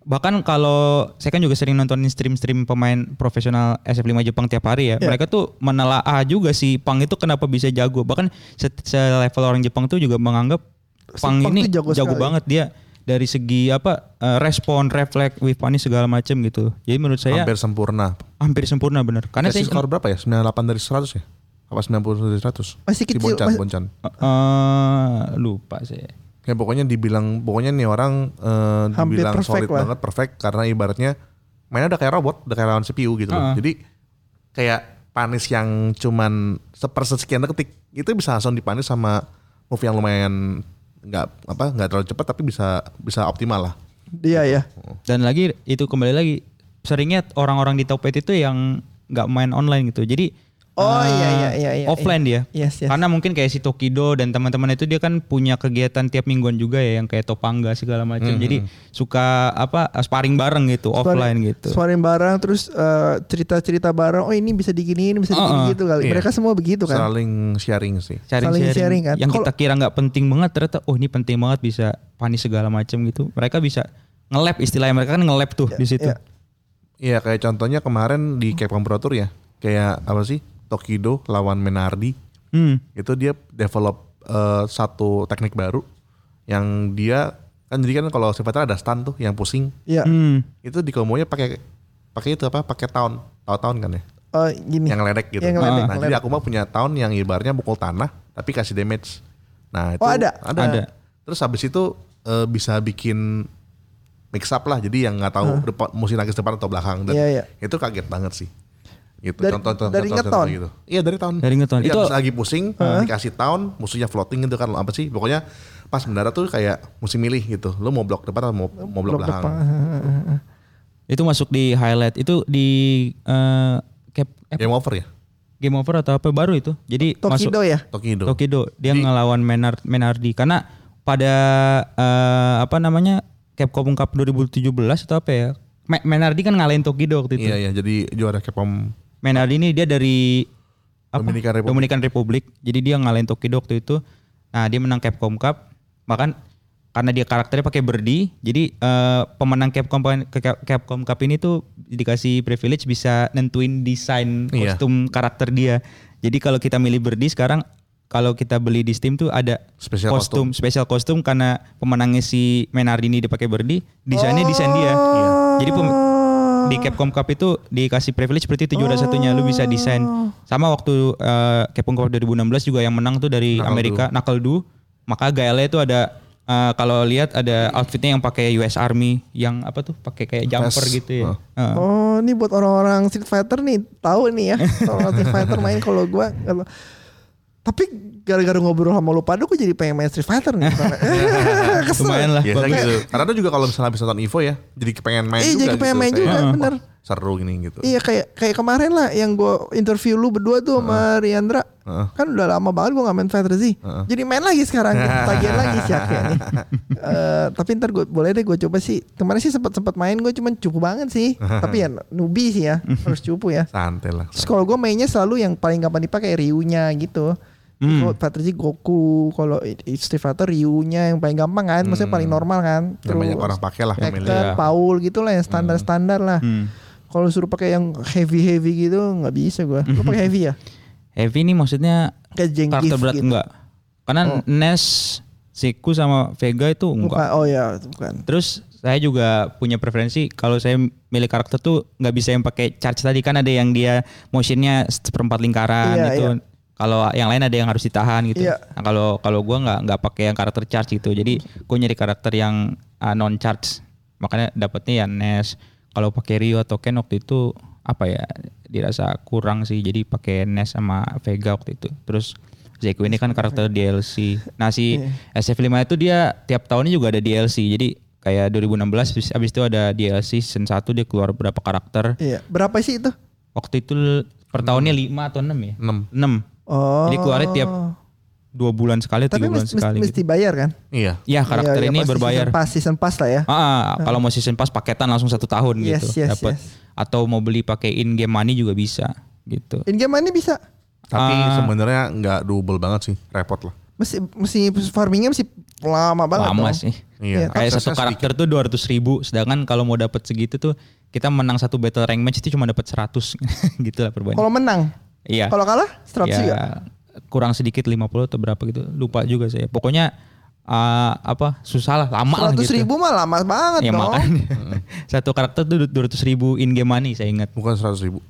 Bahkan kalau saya kan juga sering nontonin stream-stream pemain profesional SF5 Jepang tiap hari ya. Iya. Mereka tuh menelaah juga si Pang itu kenapa bisa jago. Bahkan se- se-level orang Jepang tuh juga menganggap Si Pang, Pang ini jago jago, sekali. banget dia dari segi apa eh, respon, refleks, wave punish segala macam gitu. Jadi menurut saya Hampir hampir, sempurna. sempurna bener. Karena Kasih saya skor berapa ya? 98 dari 100 ya? Apa 90 dari 100? Masih Si kecil, Boncan, mas- Boncan. eh, lupa saya. Ya pokoknya dibilang pokoknya nih orang Hampir dibilang solid lah. banget, perfect karena ibaratnya mainnya udah kayak robot, udah kayak lawan CPU gitu. loh. Heeh. Jadi kayak panis yang cuman sepersekian detik itu bisa langsung dipanis sama move yang lumayan nggak apa nggak terlalu cepat tapi bisa bisa optimal lah. Dia ya. Dan lagi itu kembali lagi seringnya orang-orang di Topet itu yang nggak main online gitu. Jadi Oh, eh, iya, iya, iya, iya, offline dia. Yes, yes. Karena mungkin kayak si Tokido dan teman-teman itu dia kan punya kegiatan tiap mingguan juga ya yang kayak Topangga segala macam. Jadi suka apa sparring bareng gitu offline gitu. Suarin bareng terus eh, cerita-cerita bareng. Oh ini bisa diginiin, bisa digini Uh-uh. gitu kali. Iya. Mereka semua begitu kan. Saling sharing sih. Sharing, saling sharing, sharing kan. Yang Kalau- kita kira nggak penting banget ternyata oh ini penting banget bisa panis segala macam gitu. Mereka bisa nge-lab istilahnya mereka kan nge-lab tuh di situ. iya. Iya kayak contohnya kemarin di Capcom Pro Tour ya. Kayak apa sih? Tokido lawan Menardi. Hmm. itu dia develop eh, satu teknik baru yang dia kan jadi kan kalau Fighter ada stun tuh yang pusing Iya. Hmm. itu di kombonya pakai pakai itu apa pakai tahun tahu tahun kan ya Oh gini. yang ledek gitu Yang ledek, nah ledek. jadi aku mah punya tahun yang ibarnya mukul tanah tapi kasih damage nah itu Oh, ada? Ada. terus habis itu eh, bisa bikin mix up lah jadi yang nggak tahu depan musim nangis depan atau belakang dan Iya, iya. itu kaget banget sih gitu Dari- contoh contoh dari contoh, ngeton? gitu iya dari tahun Dari ngeton. Jadi Itu- habis lagi pusing dikasih tahun musuhnya floating gitu kan apa sih pokoknya pas mendarat tuh kayak musim milih gitu lu mau blok depan atau mau, mau blok, Blok belakang depan. Itu masuk di highlight. Itu di eh, cap eh, game over ya game over atau apa baru itu. Jadi masuk Tokido ya. Tokido Tokido dia Di- ngelawan Menard, Menardi karena pada eh, apa namanya Capcom Cup 2017 atau apa ya? Me- Menardi kan ngalahin Tokido waktu itu. iya iya jadi juara Capcom Menardi ini dia dari apa? Dominican Republic. Dominican Republic. Jadi dia ngalahin Tokido waktu itu. Nah, dia menang Capcom Cup. Bahkan karena dia karakternya pakai Birdie, jadi eh, pemenang Capcom Cap- Capcom Cup ini tuh dikasih privilege bisa nentuin desain Iya. kostum karakter dia. Jadi kalau kita milih Birdie sekarang kalau kita beli di Steam tuh ada Special kostum, spesial kostum karena pemenangnya si Menardi ini dipakai Birdie, desainnya desain dia. Iya. Jadi di Capcom Cup itu dikasih privilege seperti itu juara satunya lu bisa desain sama waktu eh, Capcom Cup 2016 juga yang menang tuh dari Knuckle Amerika Knuckle Du maka gaelnya itu ada eh, kalau lihat ada outfitnya yang pakai US Army yang apa tuh pakai kayak jumper Vest. gitu ya Oh. Heeh. Oh, ini buat orang-orang Street Fighter nih, tahu nih ya. *laughs* Kalau Street Fighter main kalau gua kalau tapi gara-gara ngobrol sama lu pada gue jadi pengen main Street Fighter nih. *laughs* Kesel. lumayan lah biasa bagus. gitu karena tuh juga kalau misalnya habis nonton Evo ya jadi pengen main Eh, juga jadi pengen gitu. main juga, wah, bener. seru gini gitu. Iya kayak kayak kemarin lah yang gue interview lu berdua tuh sama Riandra. Heeh. Kan udah lama banget gue gak main Fighter Z. Jadi main lagi sekarang. *laughs* Tagihan lagi sih akhirnya. *laughs* Eh, tapi ntar gue boleh deh gue coba sih. Kemarin sih sempat sempat main gue cuman cupu banget sih. tapi ya newbie sih ya. Harus cupu ya. Santai lah. Terus kalau gue mainnya selalu yang paling gampang dipakai Ryu-nya gitu. Hmm. Z Goku, kalau Street Fighter Ryu-nya yang paling gampang kan, maksudnya paling normal kan. Yang banyak orang pakai lah Hector. Iya. Paul gitu lah yang standar-standar lah. Hmm. Kalau suruh pakai yang heavy-heavy gitu nggak bisa gue. Lu pakai heavy ya? *laughs* Heavy ini maksudnya Kayak karakter berat gitu. enggak? Karena Nes, Seku sama Vega itu Bukan, enggak. oh ya bukan. Terus saya juga punya preferensi kalau saya milih karakter tuh nggak bisa yang pakai charge tadi kan ada yang dia motionnya seperempat lingkaran Iya, gitu. iya. Kalau yang lain ada yang harus ditahan gitu. Iya. Nah, kalau kalau gua nggak nggak pakai yang karakter charge gitu. Jadi gua nyari karakter yang non charge. Makanya dapetnya ya Nes. Kalau pakai Rio atau Ken waktu itu apa ya dirasa kurang sih. Jadi pakai Nes sama Vega waktu itu. Terus Zeku ini kan karakter DLC. Nah si SF5 itu dia tiap tahunnya juga ada DLC. Jadi kayak 2016 abis, abis itu ada DLC season 1 dia keluar berapa karakter. Iya. Berapa sih itu? Waktu itu per tahunnya 5 atau 6 ya? 6. 6. Oh. Jadi keluarnya tiap dua bulan sekali, Tapi tiga bulan mesti, sekali. mesti, gitu. bayar kan? Iya. Ya karakter Iya, iya, ini berbayar. Season pass, season pass lah ya. Ah, kalau mau season pass paketan langsung satu tahun Yes, gitu yes, dapat. yes. Atau mau beli pakai in game money juga bisa gitu. In game money bisa. Tapi Ah. sebenarnya nggak double banget sih, repot lah. Mesti mesti farmingnya mesti lama banget. Lama dong. sih. Iya, Kayak aksesnya satu karakter tuh 200 ribu, sedangkan kalau mau dapat segitu tuh kita menang satu battle rank match itu cuma dapat 100 *laughs* gitu lah perbandingan. Kalau menang, Iya. kalau kalah 100 ya, juga. kurang sedikit 50 atau berapa gitu. Lupa juga saya. Pokoknya ah, apa susah lah, lama lah 100 gitu. ribu mah lama banget Ya dong. makanya. *laughs* *laughs* Satu karakter tuh 200 ribu in game money saya ingat. Bukan 100 ribu.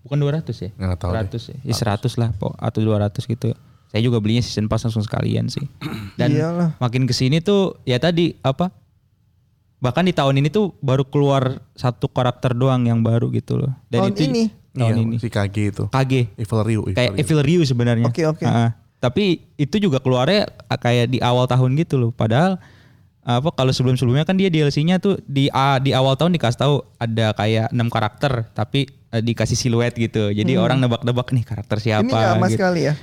Bukan 200 ya? Nggak tahu deh. 100 ya. Ya 100 lah po, atau 200 gitu. Saya juga belinya season pass langsung sekalian sih. *clears throat* Dan Iyalah. makin ke sini tuh ya tadi apa? Bahkan di tahun ini tuh baru keluar satu karakter doang yang baru gitu loh. Dan Tahun itu ini? Tahun iya, ini. si KG itu. KG. Evil Ryu. Evil Kayak Ryu. Evil Ryu sebenarnya. Oke, oke. Ah, tapi itu juga keluarnya kayak di awal tahun gitu loh. Padahal apa kalau sebelum-sebelumnya kan dia DLC-nya tuh di ah, di awal tahun dikasih tahu ada kayak enam karakter tapi eh, dikasih siluet gitu. Jadi orang nebak-nebak nih karakter siapa Hmm. Ini nggak sama gitu. sekali ya.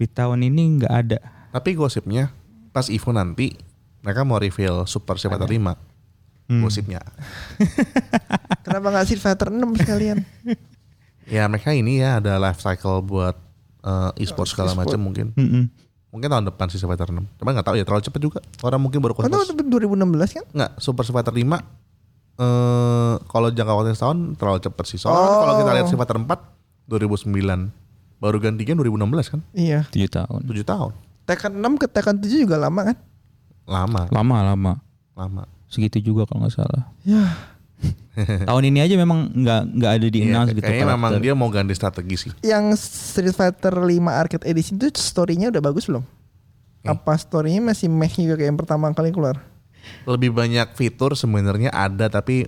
Di tahun ini nggak ada. Tapi gosipnya pas Evo nanti mereka mau reveal Super Street Fighter 5. Hmm. Gosipnya. *laughs* Kenapa nggak Street Fighter 6 sekalian? *laughs* Ya mereka ini ya ada life cycle buat eh, e-sport segala macam mungkin. Mm-mm. Mungkin tahun depan sih Fighter 6. Cuma nggak tahu ya terlalu cepet juga. Orang mungkin baru Kan kosmos. itu 2016 kan? Nggak, Super Fighter 5 eh kalau jangka waktunya setahun terlalu cepet sih. Soalnya kan kalau kita lihat Fighter 4 2009 baru gantinya 2016 kan? Iya. 7 tahun. 7 tahun. Tekken 6 ke Tekken 7 juga lama kan? Lama, Lama lama. lama. Segitu juga kalau nggak salah. Ya. *laughs* tahun ini aja memang nggak nggak ada di Iya, announce gitu. kayaknya memang dia mau ganti strategi sih. Yang Street Fighter 5 Arcade Edition itu story-nya udah bagus belum? Apa story-nya masih meh juga kayak yang pertama kali keluar? Lebih banyak fitur sebenarnya ada tapi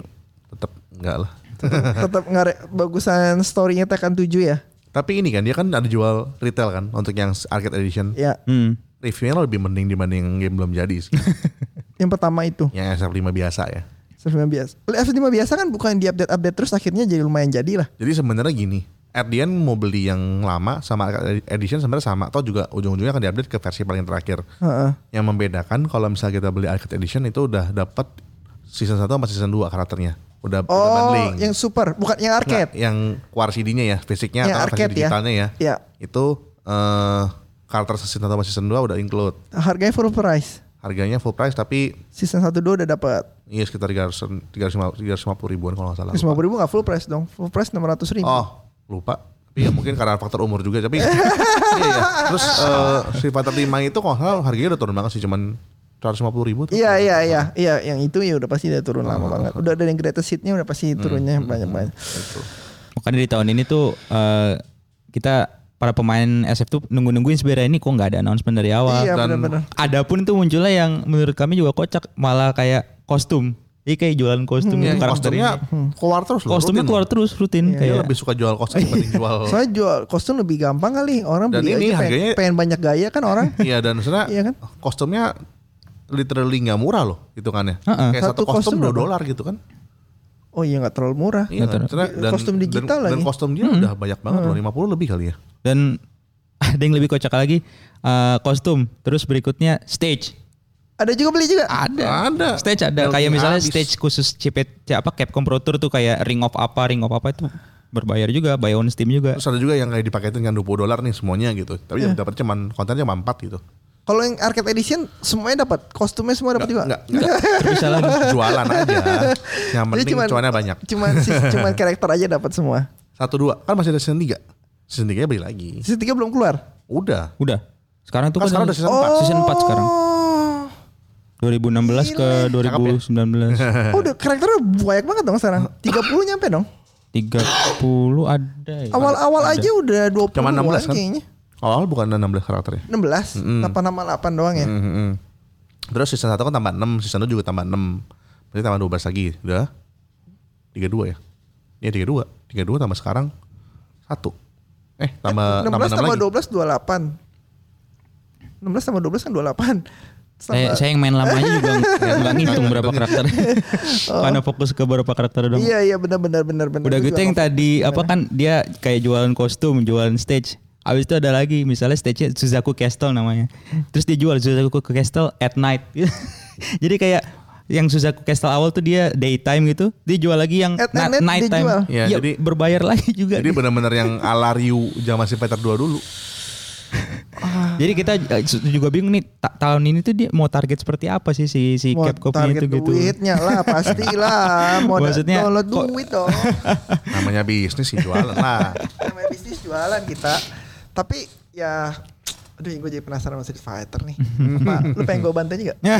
tetap enggak lah. *laughs* Tetap nggak bagusan story-nya Tekken 7 ya? Tapi ini kan dia kan ada jual retail kan untuk yang arcade edition. Ya, Hmm. Reviewnya lebih mending dibanding game belum jadi sih. *laughs* yang pertama itu. yang SF5 biasa ya. F5 biasa. F5 biasa kan bukan di update update terus akhirnya jadi lumayan jadi lah. Jadi sebenarnya gini, at the end mau beli yang lama sama edition sebenarnya sama. Atau juga ujung-ujungnya akan diupdate ke versi paling terakhir. Heeh. Yang membedakan kalau misalnya kita beli arcade edition itu udah dapat season 1 sama season 2 karakternya. Udah, udah Oh, bundling. yang super, bukan yang arcade. Nggak, yang keluar CD-nya ya, fisiknya Yang atau versi arcade ya. digitalnya ya. Ya, Itu eh karakter season 1 sama season 2 udah include. harganya full price. Harganya full price tapi Season 1 2 udah dapat. Iya sekitar 300 350 350 ribuan kalau nggak salah. 150 ribu gak full price dong. Full price 600 ribu. Oh, lupa. Tapi ya mungkin karena faktor umur juga tapi *laughs* iya, iya. Terus eh Street Fighter 5 itu kalau nggak salah harganya udah turun banget sih cuman 150 ribu tuh. Iya iya iya iya yang itu ya udah pasti udah turun lama banget. Udah ada yang greatest hit-nya udah pasti turunnya banyak-banyak. Makanya di tahun ini tuh eh, kita para pemain SF tuh nunggu-nungguin sebenarnya ini kok nggak ada announcement dari awal. Iya dan- benar-benar. Adapun tuh munculnya yang menurut kami juga kocak malah kayak kostum. Jadi kayak jualan kostum Ya, gitu karakter kostumnya ini. keluar terus loh. Kostumnya rutin. keluar terus rutin Dia kayak lebih suka jual kostum dibanding *laughs* jual. Soalnya jual kostum lebih gampang kali orang Dan beli ini aja pengen, harganya- pengen banyak gaya kan orang. *laughs* Iya dan sebenarnya Iya kan? kostumnya literally nggak murah loh hitungannya. Heeh. Kayak satu, Satu kostum kostum 2 berapa? dolar gitu kan. Oh iya nggak terlalu murah. Iya, Nggak karena- Kostum digital dan, lagi. Dan kostum dia udah banyak banget loh, 50 lebih kali ya. Dan *laughs* ada yang lebih kocak lagi eh, kostum. Terus berikutnya stage. Ada juga beli juga. Ada. Ada. Stage ada. LG Kayak misalnya habis. stage khusus CP apa Capcom Pro Tour tuh kayak Ring of apa, Ring of apa itu berbayar juga, buy on Steam juga. Terus ada juga yang kayak dipaketin dengan 20 dolar nih semuanya gitu. Tapi Iya. yang dapat cuman kontennya cuma 4 gitu. Kalau yang arcade edition semuanya dapat, kostumnya semua dapat juga. Enggak, enggak. Bisa *laughs* lagi. Jualan aja. Yang penting cuman- cuannya banyak. Cuman cuman karakter aja dapat semua. Satu dua kan masih ada season 3. Season 3 beli lagi. Season 3 belum keluar. Udah. Udah. Sekarang tuh Kan kan sekarang udah season 4. Season 4 sekarang. Oh. 2016 ke ya? 2019. Oh, udah karakternya banyak banget dong sekarang. 30 nyampe dong. 30 ada ya. Awal-awal aja udah 20 Cuma 16 kan? kayaknya. Awal bukan ada 16 karakternya. 16, 8 nama 8 doang ya. Mm-mm. Terus season 1 kan tambah 6, season 2 juga tambah 6. Berarti tambah 12 lagi. Udah. 32 ya? Iya 32. 32 tambah sekarang 1. Eh tambah 16 tambah 6 tambah lagi. 12 28. 16 tambah 12 kan 28. Saya, saya yang main lama aja juga nggak *laughs* ngitung berapa karakter. Karena fokus ke beberapa karakter dong. Iya iya benar benar benar benar. Udah gitu yang tadi apa kan dia kayak jualan kostum, jualan stage. Abis itu ada lagi misalnya stage-nya Suzaku Castle namanya. Terus dia jual Suzaku Castle at night. *laughs* Jadi kayak yang Suzaku Castle awal tuh dia daytime gitu, dia jual lagi yang At na- night night time. Iya, Ya, jadi- berbayar lagi juga. Jadi benar-benar yang ala Ryu zaman si Peter 2 dulu. Jadi kita eh, juga bingung nih ta- tahun ini tuh dia mau target seperti apa sih si si Mau Capcom target itu gitu. duitnya lah pastilah. *laughs* Mau Maksudnya, download kok- duit dong. Namanya bisnis sih jualan lah. Namanya bisnis jualan kita. Tapi ya Aduh gue jadi penasaran sama Street Fighter nih. *laughs* Apa, lu pengen gue bantuin juga? *laughs* Iya.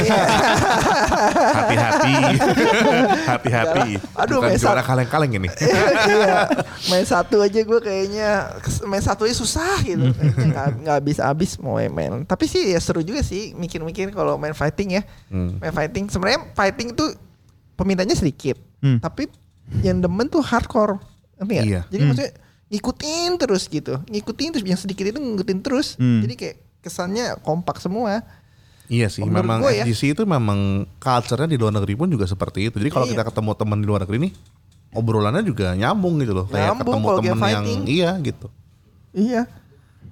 Hati-hati. *laughs* Hati-hati. Aduh, Bukan mesat. juara kaleng-kaleng ini. iya. Main satu aja gue kayaknya main satu aja susah gitu. Nggak nggak habis habis mau main. Tapi sih ya seru juga sih mikir-mikir kalau main fighting ya. Hmm. Main fighting sebenarnya fighting tuh pemintanya sedikit. Hmm. Tapi yang demen tuh hardcore. Ngerti nggak? Iya. Jadi maksudnya ngikutin terus gitu. Ngikutin terus yang sedikit itu ngikutin terus. Hmm. Jadi kayak kesannya kompak semua. Iya sih, Menurut memang ya. FGC itu memang culture-nya di luar negeri pun juga seperti itu. Jadi kalau Iya. kita ketemu teman di luar negeri nih, obrolannya juga nyambung gitu loh. Kayak Nyambung ketemu game yang fighting. iya gitu. Iya.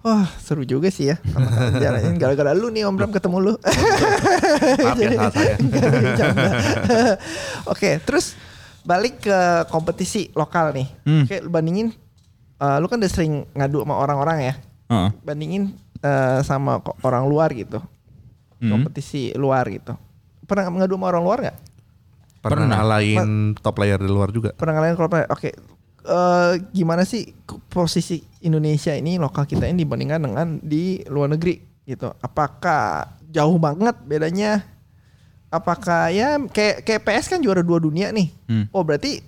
Wah seru juga sih ya *laughs* jalanin. Gara-gara lu nih Om Bram ketemu lu Maaf ya salah *laughs* saya. *laughs* Bercanda. Oke terus Balik ke kompetisi lokal nih Hmm. Oke bandingin eh, Lu kan udah sering ngadu sama orang-orang ya Heeh. Bandingin eh, sama orang luar gitu Hmm. Kompetisi luar gitu Pernah ngadu sama orang luar gak? Pernah, Pernah. ngalahin top player di luar juga. Pernah ngalahin kalau pernah? Oke eh, Gimana sih posisi Indonesia ini Lokal kita ini dibandingkan dengan di luar negeri gitu Apakah jauh banget bedanya apakah ya kayak kayak PS kan juara dua dunia nih. Hmm. Oh berarti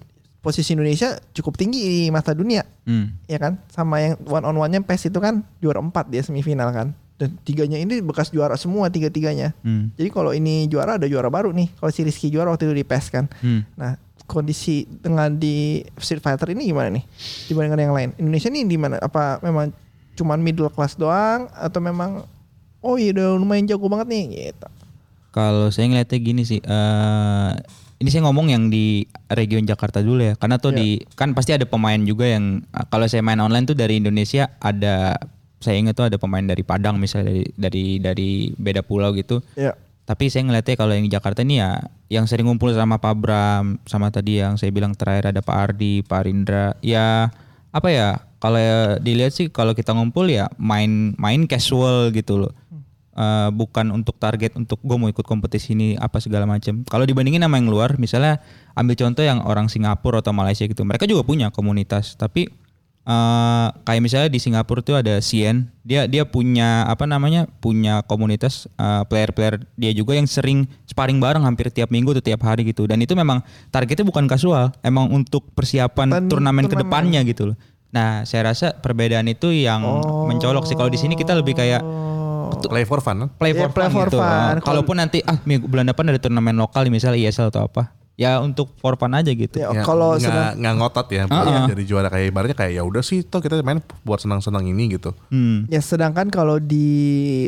posisi Indonesia cukup tinggi di mata dunia, Hmm. ya kan? Sama yang one on one-nya PES itu kan juara empat dia semifinal kan. Dan tiganya ini bekas juara semua tiga-tiganya. Hmm. Jadi kalau ini juara ada juara baru nih. Kalau si Rizky juara waktu itu di PES kan. Hmm. Nah, kondisi dengan di Street Fighter ini gimana nih dibandingkan yang lain? Indonesia ini di mana? Apa memang cuman middle class doang atau memang oh iya udah lumayan jago banget nih gitu. Kalau saya ngeliatnya gini sih, eh ini saya ngomong yang di region Jakarta dulu ya, karena tuh Iya. di kan pasti ada pemain juga yang eh, kalau saya main online tuh dari Indonesia ada saya ingat tuh ada pemain dari Padang misalnya dari dari dari beda pulau gitu. Ya. Tapi saya ngeliatnya kalau yang di Jakarta ini ya yang sering ngumpul sama Pak Bram, sama tadi yang saya bilang terakhir ada Pak Ardi, Pak Rindra. Ya apa ya? Kalau dilihat sih kalau kita ngumpul ya main main casual gitu loh. Eh, bukan untuk target untuk gue mau ikut kompetisi ini apa segala macam. Kalau dibandingin sama yang luar, misalnya ambil contoh yang orang Singapura atau Malaysia gitu, mereka juga punya komunitas. Tapi eh kayak misalnya di Singapura tuh ada Cien, dia dia punya apa namanya punya komunitas eh, player-player dia juga yang sering sparring bareng hampir tiap minggu atau tiap hari gitu. Dan itu memang targetnya bukan kasual, emang untuk persiapan Ten- turnamen turnamen. ke depannya gitu loh. Nah, saya rasa perbedaan itu yang Oh. mencolok sih. Kalau di sini kita lebih kayak Play for fun kan? play Iya, for play fun for gitu. fun. Uh, Kalau- Kalaupun nanti ah minggu bulan depan ada turnamen lokal misalnya ISL atau apa. Ya untuk for fun aja gitu. Ya, Ya, kalau nggak sedang nggak ngotot ya, Uh-uh. jadi juara kayak ibaratnya kayak ya udah sih, toh kita main buat senang-senang ini gitu. Hmm. ya sedangkan kalau di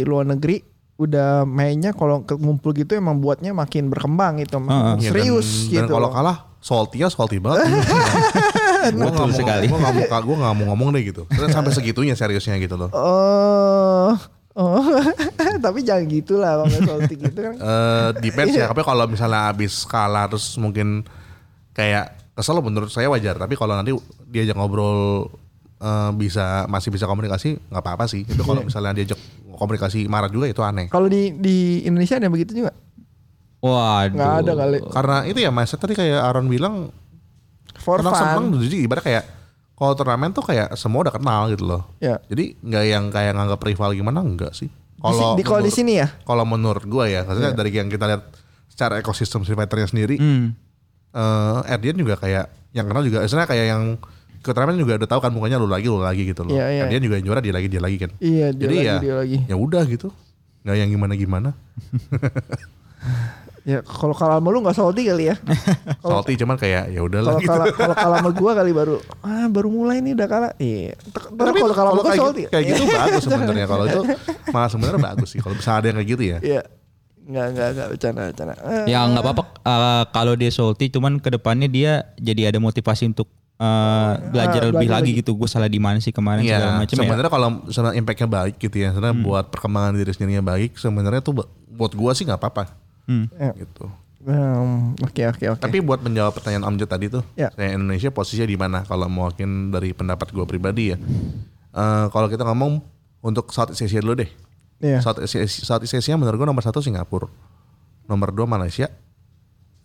luar negeri udah mainnya kalau ke- ngumpul gitu emang buatnya makin berkembang gitu, makin Iya, serius dan, gitu. Dan kalau kalah salty ya salty banget. *laughs* gue gak mau sekali. Gue gak mau gue gak mau ngomong deh gitu. Terus sampai segitunya seriusnya gitu loh. Oh, oh. *laughs* tapi jangan gitulah kalau nggak salty gitu kan. Eh depends Iya. ya. Tapi kalau misalnya abis kalah terus mungkin kayak kesel menurut saya wajar. Tapi kalau nanti diajak ngobrol eh, bisa masih bisa komunikasi nggak apa-apa sih. Itu Iya. kalau misalnya diajak komunikasi marah juga itu aneh. Kalau di di Indonesia ada yang begitu juga? Waduh. Nggak ada kali. Karena itu ya mas tadi kayak Aaron bilang For senang senang fun. jadi ibarat kayak kalau turnamen tuh kayak semua udah kenal gitu loh. Ya. Jadi nggak yang kayak nganggap rival gimana enggak sih. Di, si- di kalau di menurut- sini ya? Kalau menurut gue ya, maksudnya dari yang kita lihat secara ekosistem Street Fighter-nya sendiri, Hmm. eh Erdian juga kayak yang kenal juga, misalnya kayak yang ke turnamen juga udah tahu kan mukanya lu lagi lu lagi gitu loh. Iya, iya. Erdian juga yang juara dia lagi dia lagi kan. Iya, dia Jadi lagi, ya, dia lagi. ya udah gitu, nggak yang gimana gimana. *laughs* Ya kalau kalah sama lu nggak salty kali ya? *laughs* Kalau- Salty cuman kayak ya udahlah Kalau gitu. kalah kalau kalah sama gua kali baru ah baru mulai nih udah kalah. Iya. Terus kalau kalah sama gua kayak, salty. gitu- kayak gitu bagus *laughs* sebenarnya kalau itu malah sebenarnya bagus sih kalau bisa ada yang kayak gitu ya. Iya. Enggak enggak enggak bercanda bercanda. Eh, Ya nggak apa-apa eh, kalau dia salty cuman ke depannya dia jadi ada motivasi untuk eh, belajar Ah, lebih belajar lagi lagi. gitu. Gue salah di mana sih kemarin segala Iya, macam ya. sebenarnya kalau misalnya impactnya baik gitu ya, sebenarnya Hmm. buat perkembangan diri sendirinya baik, sebenarnya tuh bu- buat gua sih nggak apa-apa. Hmm. Ya. Gitu. Oke oke oke. Tapi buat menjawab pertanyaan Amjad tadi tuh, Ya. saya Indonesia posisinya di mana? Kalau mungkin dari pendapat gua pribadi ya, Eh, kalau kita ngomong untuk Southeast Asia dulu deh. Iya. Southeast Asia, Southeast Asia menurut gua nomor satu Singapura, nomor dua Malaysia,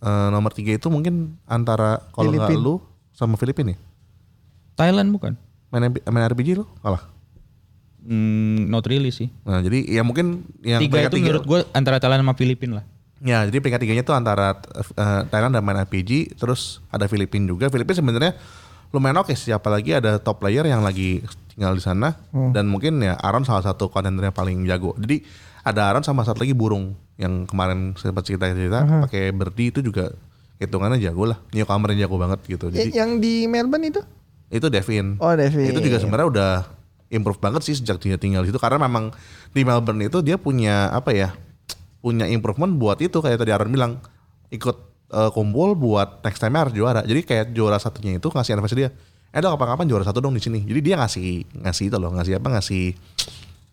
Eh, nomor tiga itu mungkin antara kalau nggak lu sama Filipina ya. Thailand bukan? Main, main RPG lu kalah. Hmm, not really sih. Nah jadi ya mungkin yang tiga itu menurut gue antara Thailand sama Filipina lah. Ya, jadi peringkat tiganya tuh antara eh, Thailand dan main RPG, terus ada Filipina juga. Filipina sebenarnya lumayan oke sih, apalagi ada top player yang lagi tinggal di sana dan mungkin ya Aaron salah satu kontennya paling jago. Jadi ada Aaron sama satu lagi burung yang kemarin sempat cerita-cerita pakai berdi itu juga hitungannya jago lah. Newcomer yang jago banget gitu. Jadi yang di Melbourne itu? itu Devin. Oh, Devin. Itu juga sebenarnya udah improve banget sih sejak dia tinggal di situ karena memang di Melbourne itu dia punya apa ya? Punya improvement buat itu kayak tadi Aaron bilang ikut eh, kumpul buat next time harus juara. Jadi kayak juara satunya itu ngasih advice dia. Eh dong kapan-kapan juara satu dong di sini. Jadi dia ngasih ngasih itu loh, ngasih apa ngasih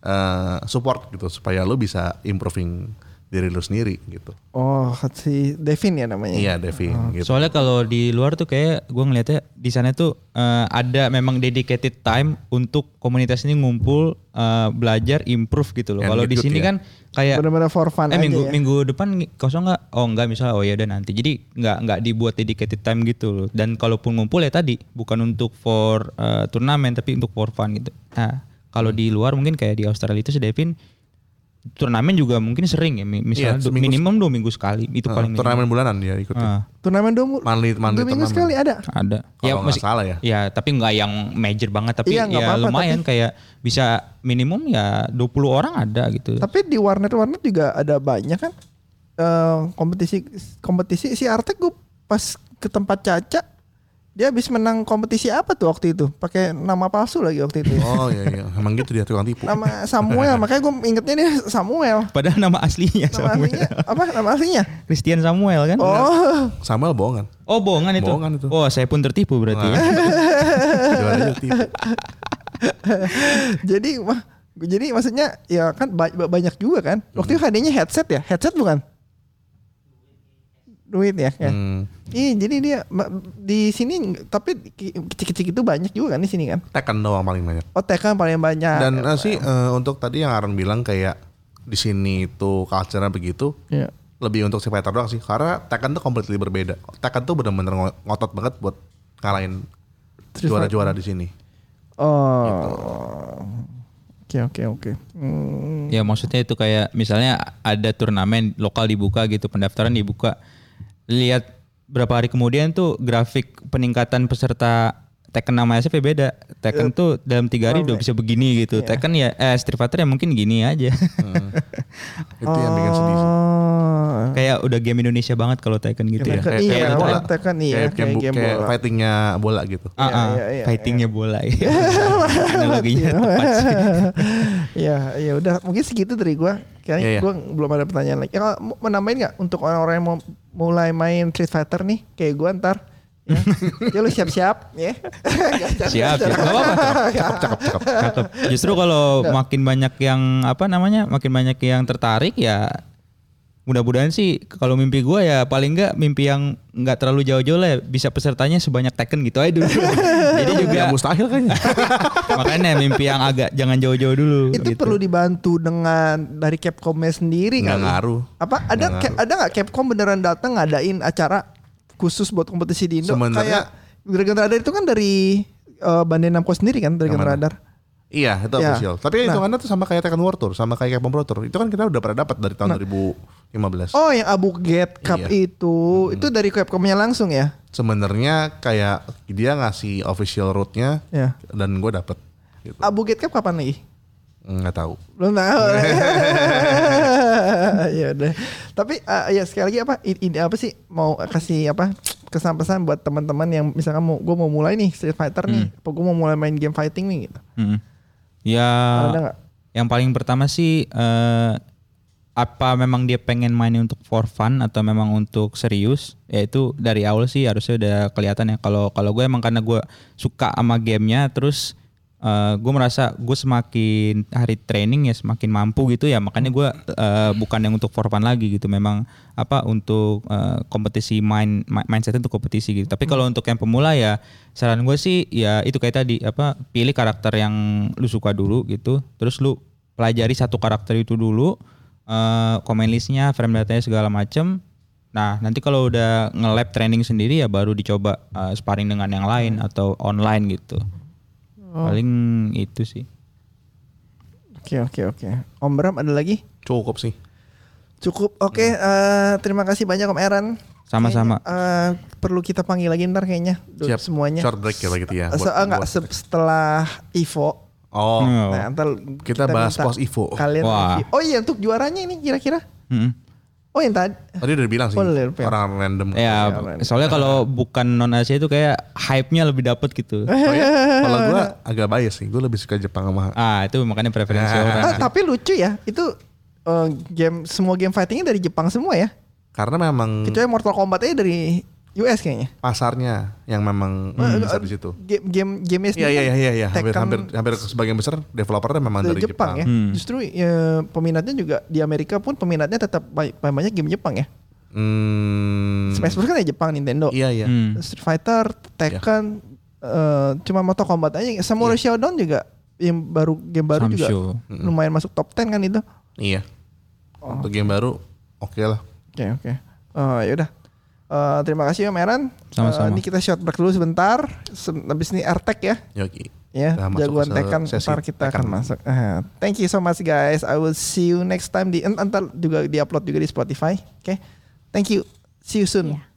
eh, support gitu supaya lu bisa improving diri lu sendiri gitu. Oh, si Devin ya namanya. Iya, Devin gitu. Soalnya kalau di luar tuh kayak gue ngeliatnya di sana tuh eh, ada memang dedicated time untuk komunitas ini ngumpul eh, belajar improve gitu loh. Kalau di sini ya. kan kayak Benar-benar for fun eh aja minggu ya. minggu depan kosong nggak? Oh enggak misalnya oh ya udah nanti. Jadi nggak nggak dibuat dedicated time gitu loh. Dan kalaupun ngumpul ya tadi bukan untuk for eh, turnamen tapi untuk for fun gitu. Nah kalau di luar mungkin kayak di Australia itu si Devin turnamen juga mungkin sering ya mi- misalnya Iya, du- seminggu- minimum dua minggu sekali itu Eh, paling minimum. turnamen bulanan dia ikutin. Ah, Turnamen dua, dua minggu turnamen. sekali ada. ada. Kalau nggak salah ya. Ya, tapi nggak yang major banget tapi Iya, ya apa-apa, lumayan kayak bisa minimum ya 20 orang ada gitu. Tapi di warnet-warnet juga ada banyak kan eh, kompetisi kompetisi si Artek gue pas ke tempat Caca dia habis menang kompetisi apa tuh waktu itu pakai nama palsu lagi waktu itu Oh iya iya, emang gitu dia tukang tipu. nama Samuel makanya gue ingetnya dia Samuel Padahal nama aslinya nama Samuel. aslinya apa nama aslinya Christian Samuel kan? oh Samuel bohongan. Oh, bohongan itu. Bohongan itu. Oh, saya pun tertipu berarti. *laughs* tipu. jadi mah jadi maksudnya ya kan ba- ba- banyak juga kan waktu itu hadiahnya headset ya headset bukan duit ya, ya. Hmm. Iya, jadi dia di sini tapi kecil-kecil itu banyak juga kan di sini kan. Tekken doang paling banyak. Oh, TK paling banyak. Dan eh, sih eh, untuk tadi yang Aaron bilang kayak di sini itu culture-nya begitu, Iya. lebih untuk si fighter doang sih. Karena Tekken tuh completely berbeda. Tekken tuh bener-bener ngo- ngotot banget buat ngalahin Street juara-juara di sini. Oh. Oke, oke, oke. Hmm. Ya maksudnya itu kayak misalnya ada turnamen lokal dibuka gitu, pendaftaran dibuka. Lihat berapa hari kemudian tuh grafik peningkatan peserta Tekken nama SF beda. Tekken tuh dalam tiga hari udah bisa begini gitu. Tekken ya eh Street Fighter ya mungkin gini aja. *laughs* Itu yang bikin sedih sih. Oh. kayak udah game Indonesia banget kalau Tekken gitu ya. Tekken, Kayak- iya, kayak kalau beneran. Tekken iya, kayak, kayak game, game kayak bola. fightingnya bola gitu. Ah, ah, iya, iya, fightingnya bola. *laughs* Analoginya tepat sih. *laughs* Iya, ya udah mungkin segitu dari gua. Kayaknya Iya, iya. gua belum ada pertanyaan lagi. Ya, kalau mau mau nambahin nggak untuk orang-orang yang mau mulai main Street Fighter nih kayak gua ntar ya. ya lu siap-siap ya. *laughs* Siap, siap. Gak apa-apa. Cakep, cakep. Cakep. *laughs* Justru kalau makin banyak yang apa namanya, makin banyak yang tertarik ya mudah-mudahan sih kalau mimpi gua ya paling enggak mimpi yang nggak terlalu jauh-jauh lah ya, bisa pesertanya sebanyak Tekken gitu aja dulu. *laughs* Jadi juga Ya mustahil kayaknya. makanya mimpi yang agak jangan jauh-jauh dulu. Itu gitu. perlu dibantu dengan dari Capcomnya sendiri Nggak kan? ngaruh. Apa ada Nggak ada nggak Capcom beneran datang ngadain acara khusus buat kompetisi di Indo? Sebenarnya- Kayak Dragon Radar itu kan dari uh, Bandai Namco sendiri kan Dragon? Radar. Iya, itu Ya. official. Tapi Nah. hitungannya tuh sama kayak Tekken World Tour, sama kayak Capcom Pro Tour. Itu kan kita udah pernah dapat dari tahun 2015. Oh, yang Abu Gate Cup Iya. itu itu dari Capcomnya langsung ya? Sebenarnya kayak dia ngasih official route-nya Ya. dan gue dapet. Gitu. Abu Gate Cup kapan lagi? Nggak tahu. Belum tahu. *laughs* *laughs* ya udah. Tapi uh, ya sekali lagi apa ini apa sih mau kasih apa kesan-pesan buat teman-teman yang misalkan mau gue mau mulai nih Street Fighter nih, apa gue mau mulai main game fighting nih gitu. Mm. Ya Ada nggak? yang paling pertama sih eh, apa memang dia pengen main untuk for fun atau memang untuk serius ya itu dari awal sih harusnya udah kelihatan ya kalau kalau gue emang karena gue suka sama gamenya terus eh, gue merasa gue semakin hari training ya semakin mampu gitu ya. Makanya gue eh, bukan yang untuk for fun lagi gitu. Memang apa untuk eh, kompetisi main ma- mindset untuk kompetisi gitu. Tapi kalau untuk yang pemula ya saran gue sih ya itu kayak tadi apa pilih karakter yang lu suka dulu gitu. Terus lu pelajari satu karakter itu dulu eh comment listnya frame datanya segala macem. Nah nanti kalau udah nge-lab training sendiri ya baru dicoba eh, sparring dengan yang lain atau online gitu paling itu sih Oke oke oke. Om Bram ada lagi? Cukup sih. Cukup. Oke, eh, terima kasih banyak Om Eran. Sama-sama. Kayaknya, eh, perlu kita panggil lagi ntar kayaknya Siap. semuanya. Short break ya gitu ya. Buat- eh, enggak buat- se- setelah Evo. Oh, Oh. Nah, ntar Kita bahas minta post Evo. Kalian Wah. review. Oh iya untuk juaranya ini kira-kira. Mm-mm. Oh yang tadi. tadi udah bilang sih. Oh, orang random. ya soalnya kalau bukan non Asia itu kayak hype-nya lebih dapet gitu *laughs* Oh ya? Kalau gue agak bias sih. Gue lebih suka Jepang sama ah itu makanya preferensi Ah. orang Ah, tapi lucu ya. Itu eh, game semua game fightingnya dari Jepang semua ya. karena memang Kecuali Mortal Kombatnya dari US kayaknya. pasarnya yang memang hmm, besar di situ. Game game game Iya iya iya iya iya. Hampir, Tekken hampir hampir sebagian besar developernya memang dari dari, Jepang, ya. Hmm. Justru ya, peminatnya juga di Amerika pun peminatnya tetap banyak game Jepang ya. Hmm, Smash Bros kan ya Jepang Nintendo. Iya iya. Hmm. Street Fighter, Tekken, eh, cuma Mortal Kombat aja. Samurai Shodown juga yang baru game baru juga Samsho. lumayan masuk top 10 kan itu. Iya. Oh. Untuk game baru oke lah. Oke oke. Oh ya udah. Eh, terima kasih Om Eran. Sama-sama. Eh, ini kita short break dulu sebentar. Se- Habis ini Artek ya. Yogi. Ya, masuk jagoan sesi ntar kita akan masuk. Eh, thank you so much guys. I will see you next time di ntar juga di upload juga di Spotify. Oke. Thank you. See you soon. Iya.